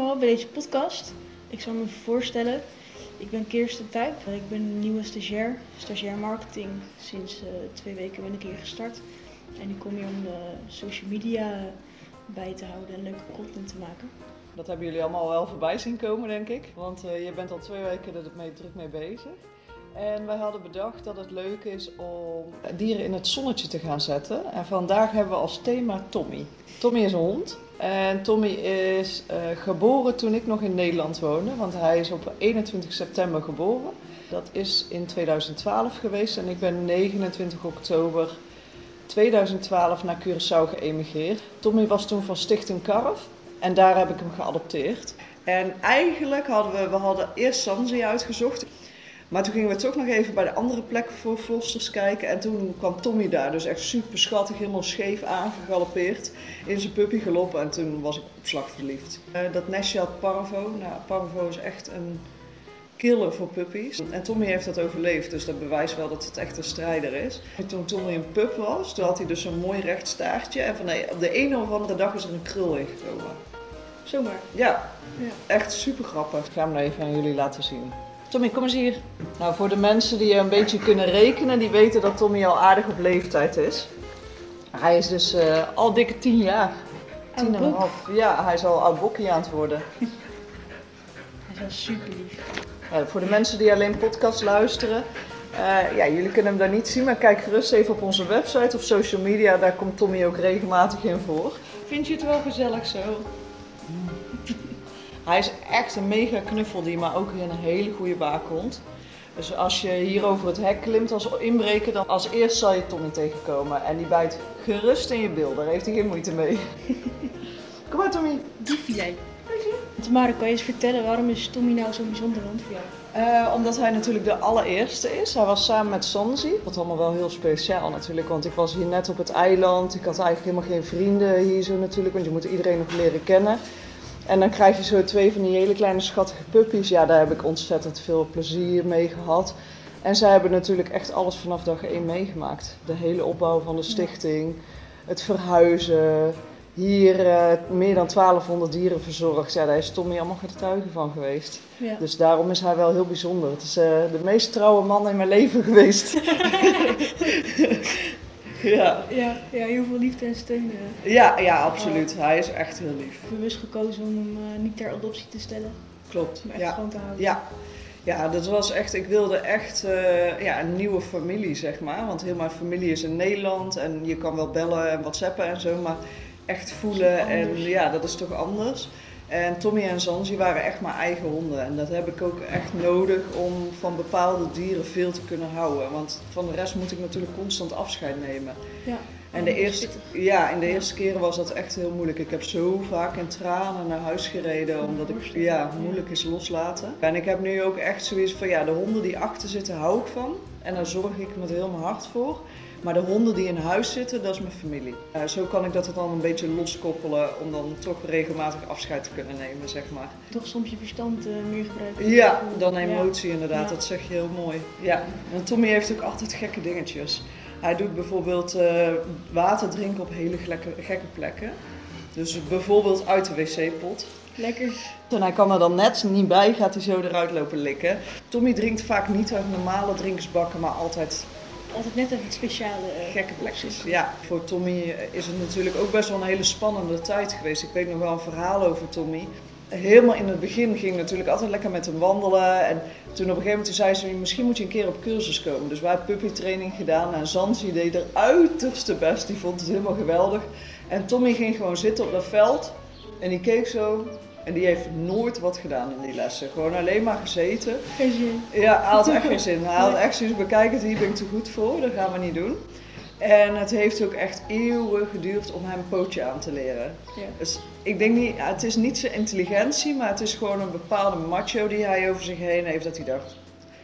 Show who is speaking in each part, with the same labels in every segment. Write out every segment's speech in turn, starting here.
Speaker 1: allemaal bij deze podcast. Ik zal me voorstellen. Ik ben Kirsten Tuyp. Ik ben nieuwe stagiair, stagiair marketing. Sinds uh, twee weken ben ik hier gestart. En ik kom hier om de social media bij te houden en leuke content te maken.
Speaker 2: Dat hebben jullie allemaal wel voorbij zien komen, denk ik. Want uh, je bent al twee weken er mee, druk mee bezig. En wij hadden bedacht dat het leuk is om dieren in het zonnetje te gaan zetten. En vandaag hebben we als thema Tommy. Tommy is een hond. En Tommy is uh, geboren toen ik nog in Nederland woonde. Want hij is op 21 september geboren. Dat is in 2012 geweest. En ik ben 29 oktober 2012 naar Curaçao geëmigreerd. Tommy was toen van Stichting Karf. En daar heb ik hem geadopteerd. En eigenlijk hadden we, we hadden eerst Sanzi uitgezocht. Maar toen gingen we toch nog even bij de andere plekken voor fosters kijken. En toen kwam Tommy daar, dus echt super schattig, helemaal scheef aangegalopeerd. In zijn puppy gelopen en toen was ik op slag verliefd. Uh, dat nestje had Parvo. Nou, Parvo is echt een killer voor puppies. En Tommy heeft dat overleefd, dus dat bewijst wel dat het echt een strijder is. En toen Tommy een pup was, toen had hij dus een mooi recht staartje. En van de, op de ene of andere dag is er een krul ingekomen.
Speaker 1: Zomaar?
Speaker 2: Ja, ja. echt super grappig. Ik ga hem nou even aan jullie laten zien. Tommy, kom eens hier. Nou, voor de mensen die een beetje kunnen rekenen, die weten dat Tommy al aardig op leeftijd is. Hij is dus uh, al dikke tien jaar. Tien en een half. Ja, hij is al oud bokkie aan het worden.
Speaker 1: Hij is wel super lief.
Speaker 2: Ja, voor de mensen die alleen podcast luisteren, uh, ja, jullie kunnen hem daar niet zien, maar kijk gerust even op onze website of social media. Daar komt Tommy ook regelmatig in voor.
Speaker 1: Vind je het wel gezellig zo?
Speaker 2: Hij is echt een mega knuffeldier, maar ook een hele goede waakhond. Dus als je hier over het hek klimt als inbreker, dan als eerst zal je Tommy tegenkomen. En die bijt gerust in je bil, daar heeft hij geen moeite mee. Kom maar Tommy.
Speaker 1: Dief jij. Tamara, kan je eens vertellen waarom is Tommy nou zo'n bijzonder hond voor jou?
Speaker 2: Uh, omdat hij natuurlijk de allereerste is. Hij was samen met Sanzi. Wat allemaal wel heel speciaal natuurlijk. Want ik was hier net op het eiland. Ik had eigenlijk helemaal geen vrienden hier zo natuurlijk. Want je moet iedereen nog leren kennen. En dan krijg je zo twee van die hele kleine schattige puppies. Ja, daar heb ik ontzettend veel plezier mee gehad. En zij hebben natuurlijk echt alles vanaf dag één meegemaakt. De hele opbouw van de stichting, het verhuizen, hier uh, meer dan 1200 dieren verzorgd. Ja, daar is Tommy allemaal getuige van geweest. Ja. Dus daarom is hij wel heel bijzonder. Het is uh, de meest trouwe man in mijn leven geweest.
Speaker 1: ja. Ja, ja, heel veel liefde en steun.
Speaker 2: Uh. Ja, ja, absoluut. Hij is echt heel lief.
Speaker 1: Bewust gekozen om hem niet ter adoptie te stellen.
Speaker 2: Klopt.
Speaker 1: Maar echt
Speaker 2: ja.
Speaker 1: gewoon te houden.
Speaker 2: Ja. Ja, dat was echt, ik wilde echt ja, een nieuwe familie, zeg maar. Want heel mijn familie is in Nederland en je kan wel bellen en whatsappen en zo, maar echt voelen. En ja, dat is toch anders. En Tommy en Zanzi waren echt mijn eigen honden. En dat heb ik ook echt nodig om van bepaalde dieren veel te kunnen houden. Want van de rest moet ik natuurlijk constant afscheid nemen.
Speaker 1: Ja.
Speaker 2: En de eerste, ja, in de eerste keren was dat echt heel moeilijk. Ik heb zo vaak in tranen naar huis gereden, omdat ik ja, moeilijk is loslaten. En ik heb nu ook echt zoiets van, ja, de honden die achter zitten hou ik van. En daar zorg ik met heel mijn hart voor. Maar de honden die in huis zitten, dat is mijn familie. Uh, zo kan ik dat dan een beetje loskoppelen om dan toch regelmatig afscheid te kunnen nemen, zeg maar.
Speaker 1: Toch soms je verstand uh, meer gebruiken.
Speaker 2: Ja, dan emotie ja. inderdaad, ja. dat zeg je heel mooi. Ja, en Tommy heeft ook altijd gekke dingetjes. Hij doet bijvoorbeeld uh, water drinken op hele gekke, gekke plekken. Dus bijvoorbeeld uit de wc-pot.
Speaker 1: Lekker.
Speaker 2: En hij kan er dan net niet bij, gaat hij zo eruit lopen likken. Tommy drinkt vaak niet uit normale drinkersbakken, maar altijd
Speaker 1: altijd net even speciale uh,
Speaker 2: gekke plekjes. Ja, voor Tommy is het natuurlijk ook best wel een hele spannende tijd geweest. Ik weet nog wel een verhaal over Tommy. Helemaal in het begin ging natuurlijk altijd lekker met hem wandelen. En toen op een gegeven moment zei ze, misschien moet je een keer op cursus komen. Dus wij hebben puppytraining gedaan en Zanzi deed er uiterste best. Die vond het helemaal geweldig. En Tommy ging gewoon zitten op dat veld en die keek zo en die heeft nooit wat gedaan in die lessen. Gewoon alleen maar gezeten.
Speaker 1: Geen zin.
Speaker 2: Ja, hij had echt geen zin. Hij had echt zoiets, bekijk het, hier ben ik te goed voor. Dat gaan we niet doen. En het heeft ook echt eeuwen geduurd om hem een pootje aan te leren.
Speaker 1: Ja.
Speaker 2: Dus ik denk niet, het is niet zijn intelligentie, maar het is gewoon een bepaalde macho die hij over zich heen heeft. Dat hij dacht,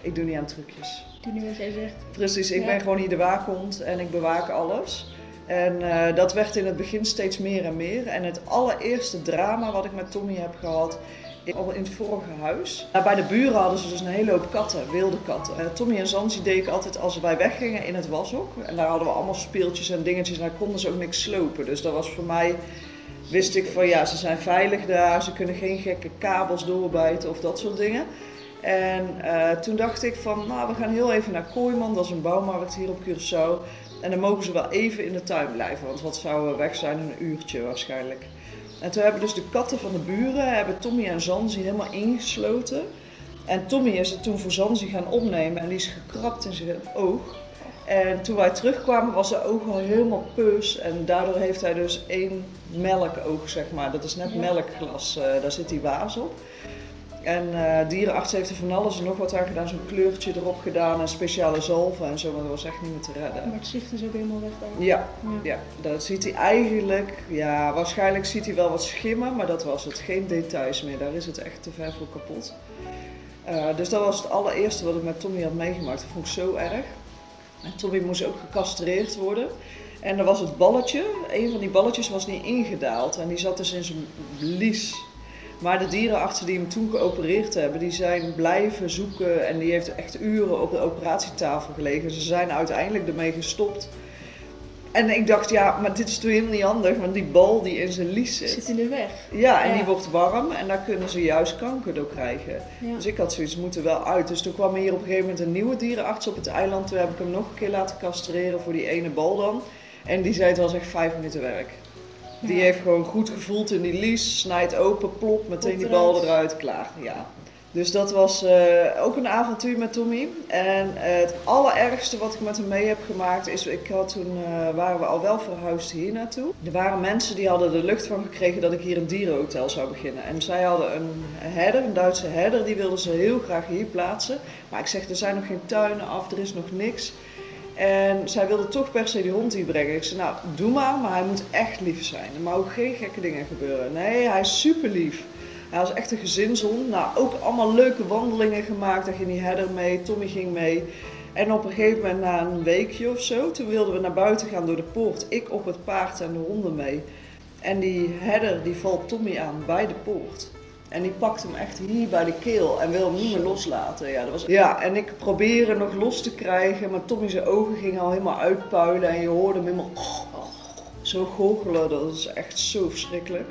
Speaker 2: ik doe niet aan trucjes.
Speaker 1: Doe niet wat jij zegt.
Speaker 2: Precies, ik
Speaker 1: Ja.
Speaker 2: ben gewoon hier de waakhond en ik bewaak alles. En eh, dat werd in het begin steeds meer en meer. En het allereerste drama wat ik met Tommy heb gehad, al in het vorige huis. Nou, bij de buren hadden ze dus een hele hoop katten, wilde katten. Eh, Tommy en Zanzi deed ik altijd als wij weggingen in het washok. En daar hadden we allemaal speeltjes en dingetjes en daar konden ze ook niks slopen. Dus dat was voor mij wist ik van ja, ze zijn veilig daar, ze kunnen geen gekke kabels doorbijten of dat soort dingen. En eh, toen dacht ik van, nou, we gaan heel even naar Kooiman, dat is een bouwmarkt hier op Curaçao. En dan mogen ze wel even in de tuin blijven, want wat we weg zijn, een uurtje waarschijnlijk. En toen hebben dus de katten van de buren, hebben Tommy en Zanzi helemaal ingesloten. En Tommy is het toen voor Zanzi gaan opnemen en die is gekrapt in zijn oog. En toen wij terugkwamen was zijn oog al helemaal peus en daardoor heeft hij dus één melkoog, zeg maar. Dat is net melkglas, eh, daar zit die waas op. En eh dierenarts heeft er van alles en nog wat aan gedaan, zo'n kleurtje erop gedaan en speciale zalven en zo, maar dat was echt niet meer te redden.
Speaker 1: Maar het zicht is ook helemaal weg daar.
Speaker 2: Ja,
Speaker 1: Ja.
Speaker 2: ja, dat ziet hij eigenlijk. Ja, waarschijnlijk ziet hij wel wat schimmen, maar dat was het. Geen details meer. Daar is het echt te ver voor kapot. Eh, dus dat was het allereerste wat ik met Tommy had meegemaakt. Dat vond ik zo erg. En Tommy moest ook gecastreerd worden. En dan was het balletje. Een van die balletjes was niet ingedaald. En die zat dus in zijn lies. Maar de dierenartsen die hem toen geopereerd hebben, die zijn blijven zoeken. En die heeft echt uren op de operatietafel gelegen. Ze zijn uiteindelijk ermee gestopt. En ik dacht, ja, maar dit is toch helemaal niet handig, want die bal die in zijn lies zit.
Speaker 1: zit in de weg.
Speaker 2: Ja, en
Speaker 1: Ja.
Speaker 2: die wordt warm en daar kunnen ze juist kanker door krijgen.
Speaker 1: Ja.
Speaker 2: Dus ik had zoiets, moeten wel uit. Dus toen kwam er hier op een gegeven moment een nieuwe dierenarts op het eiland. Toen heb ik hem nog een keer laten castreren voor die ene bal dan. En die zei het was echt vijf minuten werk. Die heeft gewoon goed gevoeld in die lies, snijdt open, plop, meteen die bal
Speaker 1: eruit.
Speaker 2: eruit, klaar. Ja. Dus dat was eh, ook een avontuur met Tommy. En eh, het allerergste wat ik met hem mee heb gemaakt is, ik had toen eh, waren we al wel verhuisd hier naartoe. Er waren mensen die hadden de lucht van gekregen dat ik hier een dierenhotel zou beginnen. En zij hadden een herder, een Duitse herder, die wilden ze heel graag hier plaatsen. Maar ik zeg, er zijn nog geen tuinen af, er is nog niks. En zij wilde toch per se die hond hier brengen. Ik zei, nou, doe maar, maar hij moet echt lief zijn. Er mogen geen gekke dingen gebeuren. Nee, hij is super lief. Hij was echt een gezinshond. Nou, ook allemaal leuke wandelingen gemaakt. Daar ging die herder mee, Tommy ging mee. En op een gegeven moment, na een weekje of zo, toen wilden we naar buiten gaan door de poort. Ik op het paard en de honden mee. En die herder die valt Tommy aan bij de poort. En die pakt hem echt hier bij de keel en wil hem niet meer loslaten. Ja, dat was... ja, en ik probeerde hem nog los te krijgen, maar Tommy zijn ogen gingen al helemaal uitpuilen. En je hoorde hem helemaal zo goochelen. Dat is echt zo verschrikkelijk.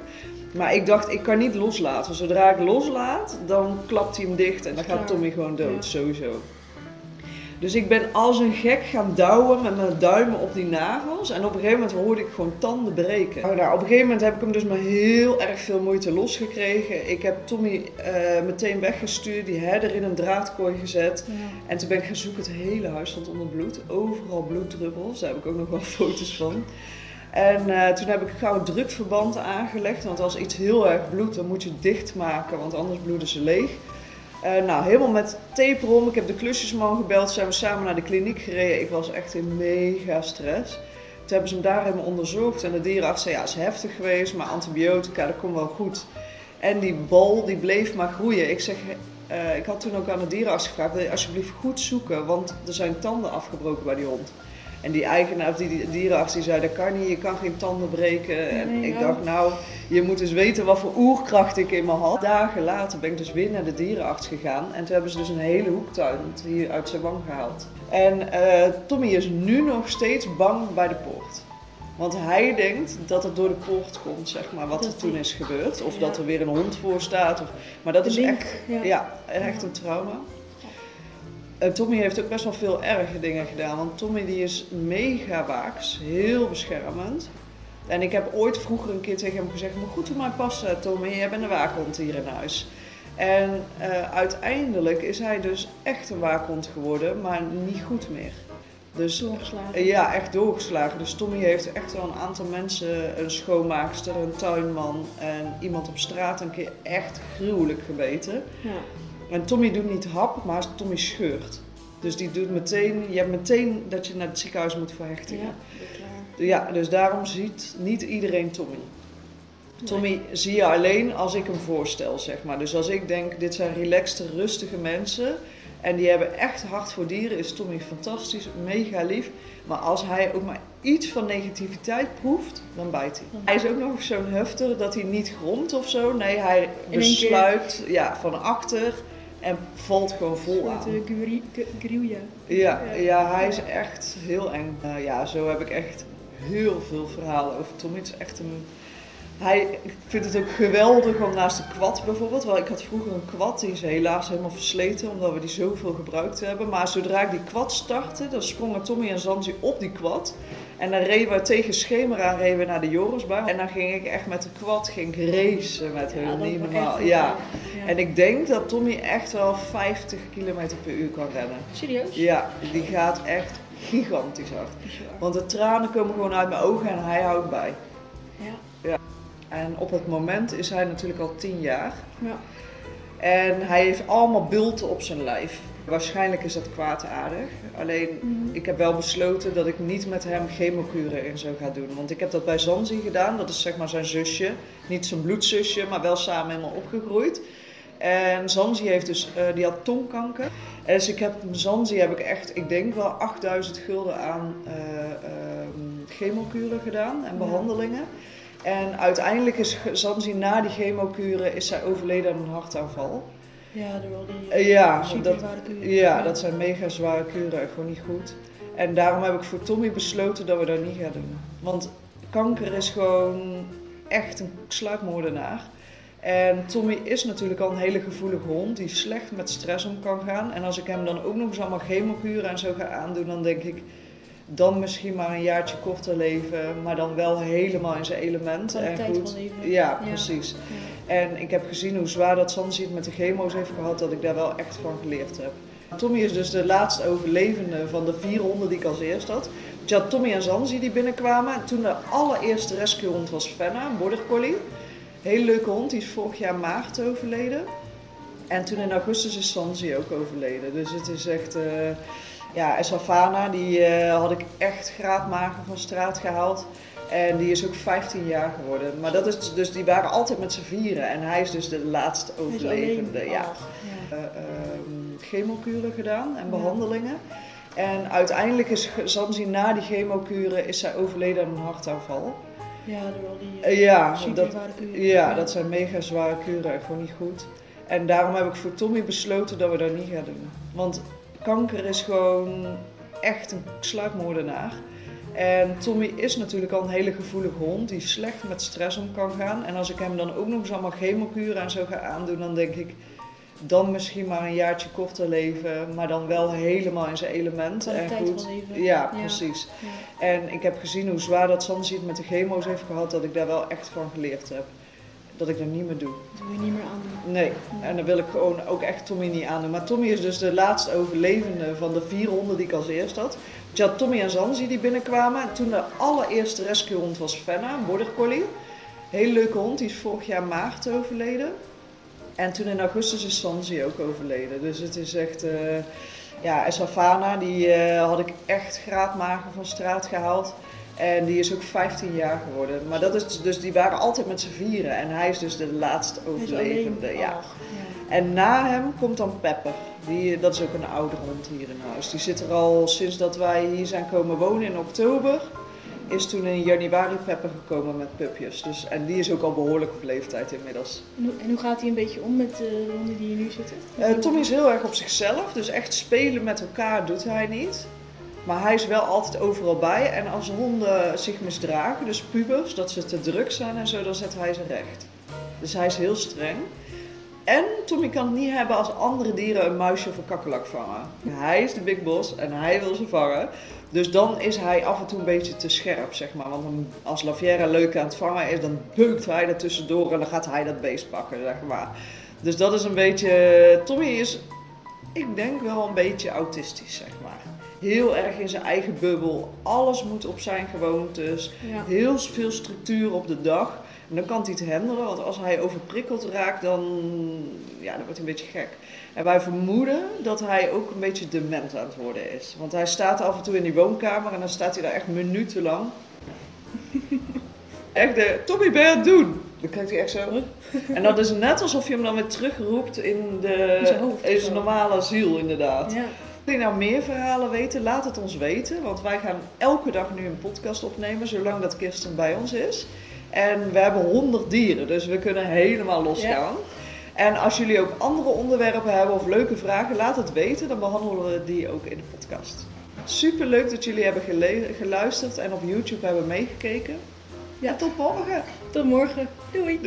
Speaker 2: Maar ik dacht, ik kan niet loslaten. Zodra ik loslaat, dan klapt hij hem dicht en dan gaat. Tommy gewoon dood,
Speaker 1: Ja.
Speaker 2: sowieso. Dus ik ben als een gek gaan douwen met mijn duimen op die nagels. En op een gegeven moment hoorde ik gewoon tanden breken. Nou, op een gegeven moment heb ik hem dus met heel erg veel moeite losgekregen. Ik heb Tommy eh, meteen weggestuurd, die herder in een draadkooi gezet.
Speaker 1: Ja.
Speaker 2: En toen ben ik gaan zoeken, het hele huis stond onder bloed. Overal bloeddruppels, daar heb ik ook nog wel foto's van. En eh, toen heb ik gauw drukverband aangelegd. Want als iets heel erg bloedt, dan moet je het dichtmaken, want anders bloeden ze leeg. Eh, nou, helemaal met tape. Ik heb de klusjesman gebeld, zijn we samen naar de kliniek gereden. Ik was echt in mega stress. Toen hebben ze hem daar helemaal onderzocht. En de dierenarts zei, ja, is heftig geweest, maar antibiotica, dat komt wel goed. En die bal, die bleef maar groeien. Ik zeg, eh, ik had toen ook aan de dierenarts gevraagd, wil je alsjeblieft goed zoeken, want er zijn tanden afgebroken bij die hond. En die eigenaar, of die, die dierenarts, die zei, dat kan niet, je kan geen tanden breken. En
Speaker 1: Nee,
Speaker 2: ik
Speaker 1: ja.
Speaker 2: dacht, nou, je moet eens weten wat voor oerkracht ik in me had. Dagen later ben ik dus weer naar de dierenarts gegaan. En toen hebben ze dus een hele hoektuin hier uit zijn wang gehaald. En eh, Tommy is nu nog steeds bang bij de poort. Want hij denkt dat het door de poort komt, zeg maar, wat er toen is gebeurd. Of
Speaker 1: Ja.
Speaker 2: dat er weer een hond voor staat. Of, maar dat
Speaker 1: De
Speaker 2: is
Speaker 1: link,
Speaker 2: echt,
Speaker 1: ja.
Speaker 2: ja, echt een trauma. En Tommy heeft ook best wel veel erge dingen gedaan. Want Tommy die is mega waaks, heel beschermend. En ik heb ooit vroeger een keer tegen hem gezegd: Moet goed op mij passen, Tommy, jij bent een waakhond hier in huis. En eh, uiteindelijk is hij dus echt een waakhond geworden, maar niet goed meer. Dus
Speaker 1: Doorgeslagen.
Speaker 2: ja, echt doorgeslagen. Dus Tommy heeft echt wel een aantal mensen, een schoonmaakster, een tuinman en iemand op straat een keer echt gruwelijk gebeten.
Speaker 1: Ja.
Speaker 2: En Tommy doet niet hap, maar Tommy scheurt. Dus die doet meteen, je hebt meteen dat je naar het ziekenhuis moet verhechten.
Speaker 1: Ja, klaar.
Speaker 2: Ja, dus daarom ziet niet iedereen Tommy. Tommy zie je alleen als ik hem voorstel, zeg maar. Dus als ik denk, dit zijn relaxte, rustige mensen... en die hebben echt hart voor dieren, is Tommy fantastisch, mega lief. Maar als hij ook maar iets van negativiteit proeft, dan bijt hij. Hij is ook nog zo'n hufter dat hij niet gromt of zo. Nee, hij besluit ja, van achter en valt gewoon vol aan.
Speaker 1: Met de gri- g- gruwja.
Speaker 2: Ja,
Speaker 1: Ja.
Speaker 2: hij is echt heel eng. Eh, ja, zo heb ik echt heel veel verhalen over Tommy. Het is echt een Hij vindt het ook geweldig om naast de kwad bijvoorbeeld. Wel, ik had vroeger een kwad, die is helaas helemaal versleten omdat we die zoveel gebruikt hebben. Maar zodra ik die kwad startte, dan sprongen Tommy en Zanzi op die kwad. En dan reden we tegen schemer aan reden we naar de Jorisbaan. En dan ging ik echt met de kwad ging racen met hun.
Speaker 1: Ja,
Speaker 2: niet normaal. Ja.
Speaker 1: ja.
Speaker 2: En ik denk dat Tommy echt wel 50 km per uur kan rennen.
Speaker 1: Serieus?
Speaker 2: Ja, die gaat echt gigantisch hard. Want de tranen komen gewoon uit mijn ogen en hij houdt bij.
Speaker 1: Ja.
Speaker 2: En op het moment is hij natuurlijk al 10 jaar.
Speaker 1: Ja.
Speaker 2: En hij heeft allemaal bulten op zijn lijf. Waarschijnlijk is dat kwaadaardig. Alleen,
Speaker 1: Mhm.
Speaker 2: ik heb wel besloten dat ik niet met hem chemokuren in zou gaan doen. Want ik heb dat bij Zanzi gedaan. Dat is zeg maar zijn zusje. Niet zijn bloedzusje, maar wel samen helemaal opgegroeid. En Zanzi heeft dus, eh, die had tongkanker. En dus ik heb Zanzi heb ik echt, ik denk wel 8000 gulden aan eh ehm, chemokuren gedaan en
Speaker 1: Ja.
Speaker 2: behandelingen. En uiteindelijk is Zanzi na die chemokuren is zij overleden aan een hartaanval.
Speaker 1: Ja, door die
Speaker 2: Eh, ja, dat,
Speaker 1: kuren-
Speaker 2: ja, dat zijn mega zware kuren en gewoon niet goed. En daarom heb ik voor Tommy besloten dat we dat niet gaan doen. Want kanker is gewoon echt een sluipmoordenaar. En Tommy is natuurlijk al een hele gevoelige hond die slecht met stress om kan gaan. En als ik hem dan ook nog eens allemaal chemokuren en zo ga aandoen, dan denk ik dan misschien maar een jaartje korter leven, maar dan wel helemaal in zijn element. En goed. Ja,
Speaker 1: Ja.
Speaker 2: precies.
Speaker 1: Ja.
Speaker 2: En ik heb gezien hoe zwaar dat Sansi het met de chemo's heeft gehad, dat ik daar wel echt van geleerd heb. Tommy is dus de laatste overlevende van de vier honden die ik als eerst had. Dus je had Tommy en Zanzi die binnenkwamen. En toen de allereerste rescuehond was Fenna, een border collie. Hele leuke hond, die is vorig jaar maart overleden. En toen in augustus is Sansi ook overleden. Dus het is echt... eh, ja, en Savannah, die eh, had ik echt graadmager van straat gehaald. En die is ook 15 jaar geworden. Maar dat is dus, die waren altijd met z'n vieren. En hij is dus de laatste overlevende.
Speaker 1: alleen.
Speaker 2: Ja.
Speaker 1: Ja.
Speaker 2: Eh, ehm, chemokuren gedaan en behandelingen. En uiteindelijk is Zanzi na die chemokuren is zij overleden aan een hartaanval.
Speaker 1: Ja, door al die
Speaker 2: Eh, ja, dat,
Speaker 1: kuren-
Speaker 2: ja, dat zijn mega zware kuren en gewoon niet goed. En daarom heb ik voor Tommy besloten dat we dat niet gaan doen. Want kanker is gewoon echt een sluipmoordenaar. En Tommy is natuurlijk al een hele gevoelige hond die slecht met stress om kan gaan. En als ik hem dan ook nog eens allemaal chemokuren en zo ga aandoen, dan denk ik dan misschien maar een jaartje korter leven, maar dan wel helemaal in zijn element. En goed.
Speaker 1: leven.
Speaker 2: Ja,
Speaker 1: Ja.
Speaker 2: precies.
Speaker 1: Ja.
Speaker 2: En ik heb gezien hoe zwaar dat Sansi het met de chemo's heeft gehad, dat ik daar wel echt van geleerd heb. Dat ik dat niet meer doe.
Speaker 1: Dat wil je niet meer aandoen.
Speaker 2: Nee, en dan wil ik gewoon ook echt Tommy niet aandoen. Maar Tommy is dus de laatste overlevende van de vier honden die ik als eerst had. Dus je had Tommy en Zanzi die binnenkwamen. En toen de allereerste rescuehond was Fenna, een border collie. Hele leuke hond, die is vorig jaar maart overleden. En toen in augustus is Zanzi ook overleden. Dus het is echt... eh, ja, en Savannah, die eh, had ik echt graadmager van straat gehaald. En die is ook 15 jaar geworden. Maar dat is dus, die waren altijd met z'n vieren. En hij is dus de laatste overlevende. Ja. En na hem komt dan Pepper. Die, dat is ook een oude hond hier in huis. Die zit er al sinds dat wij hier zijn komen wonen in oktober. Is toen in januari Pepper gekomen met pupjes. Dus, en die is ook al behoorlijk op leeftijd inmiddels.
Speaker 1: En hoe, en hoe gaat hij een beetje om met de honden die hier nu zitten?
Speaker 2: Eh, Tommy is heel erg op zichzelf. Dus echt spelen met elkaar doet hij niet. Maar hij is wel altijd overal bij. En als honden zich misdragen, dus pubers, dat ze te druk zijn en zo, dan zet hij ze recht. Dus hij is heel streng. En Tommy kan het niet hebben als andere dieren een muisje of een kakkelak vangen. Hij is de big boss en hij wil ze vangen. Dus dan is hij af en toe een beetje te scherp, zeg maar. Want als Laviera leuk aan het vangen is, dan beukt hij er tussendoor en dan gaat hij dat beest pakken, zeg maar. Dus dat is een beetje... Tommy is, ik denk wel een beetje autistisch, zeg maar. Heel erg in zijn eigen bubbel. Alles moet op zijn gewoontes.
Speaker 1: Ja.
Speaker 2: Heel veel structuur op de dag. En dan kan hij het handelen, want als hij overprikkeld raakt, dan, ja, dan wordt hij een beetje gek. En wij vermoeden dat hij ook een beetje dement aan het worden is. Want hij staat af en toe in die woonkamer en dan staat hij daar echt minutenlang. Echt, de, Tommy, ben je aan het doen? Dan kijkt hij echt zo. En dat is net alsof je hem dan weer terugroept in, de,
Speaker 1: In zijn hoofd
Speaker 2: in zijn normale ziel, inderdaad.
Speaker 1: Ja.
Speaker 2: Wil je nou meer verhalen weten? Laat het ons weten. Want wij gaan elke dag nu een podcast opnemen, zolang dat Kirsten bij ons is. En we hebben 100 dieren, dus we kunnen helemaal losgaan. En als jullie ook andere onderwerpen hebben of leuke vragen, laat het weten. Dan behandelen we die ook in de podcast. Super leuk dat jullie hebben geluisterd en op YouTube hebben meegekeken. Ja, tot morgen.
Speaker 1: Tot morgen. Doei.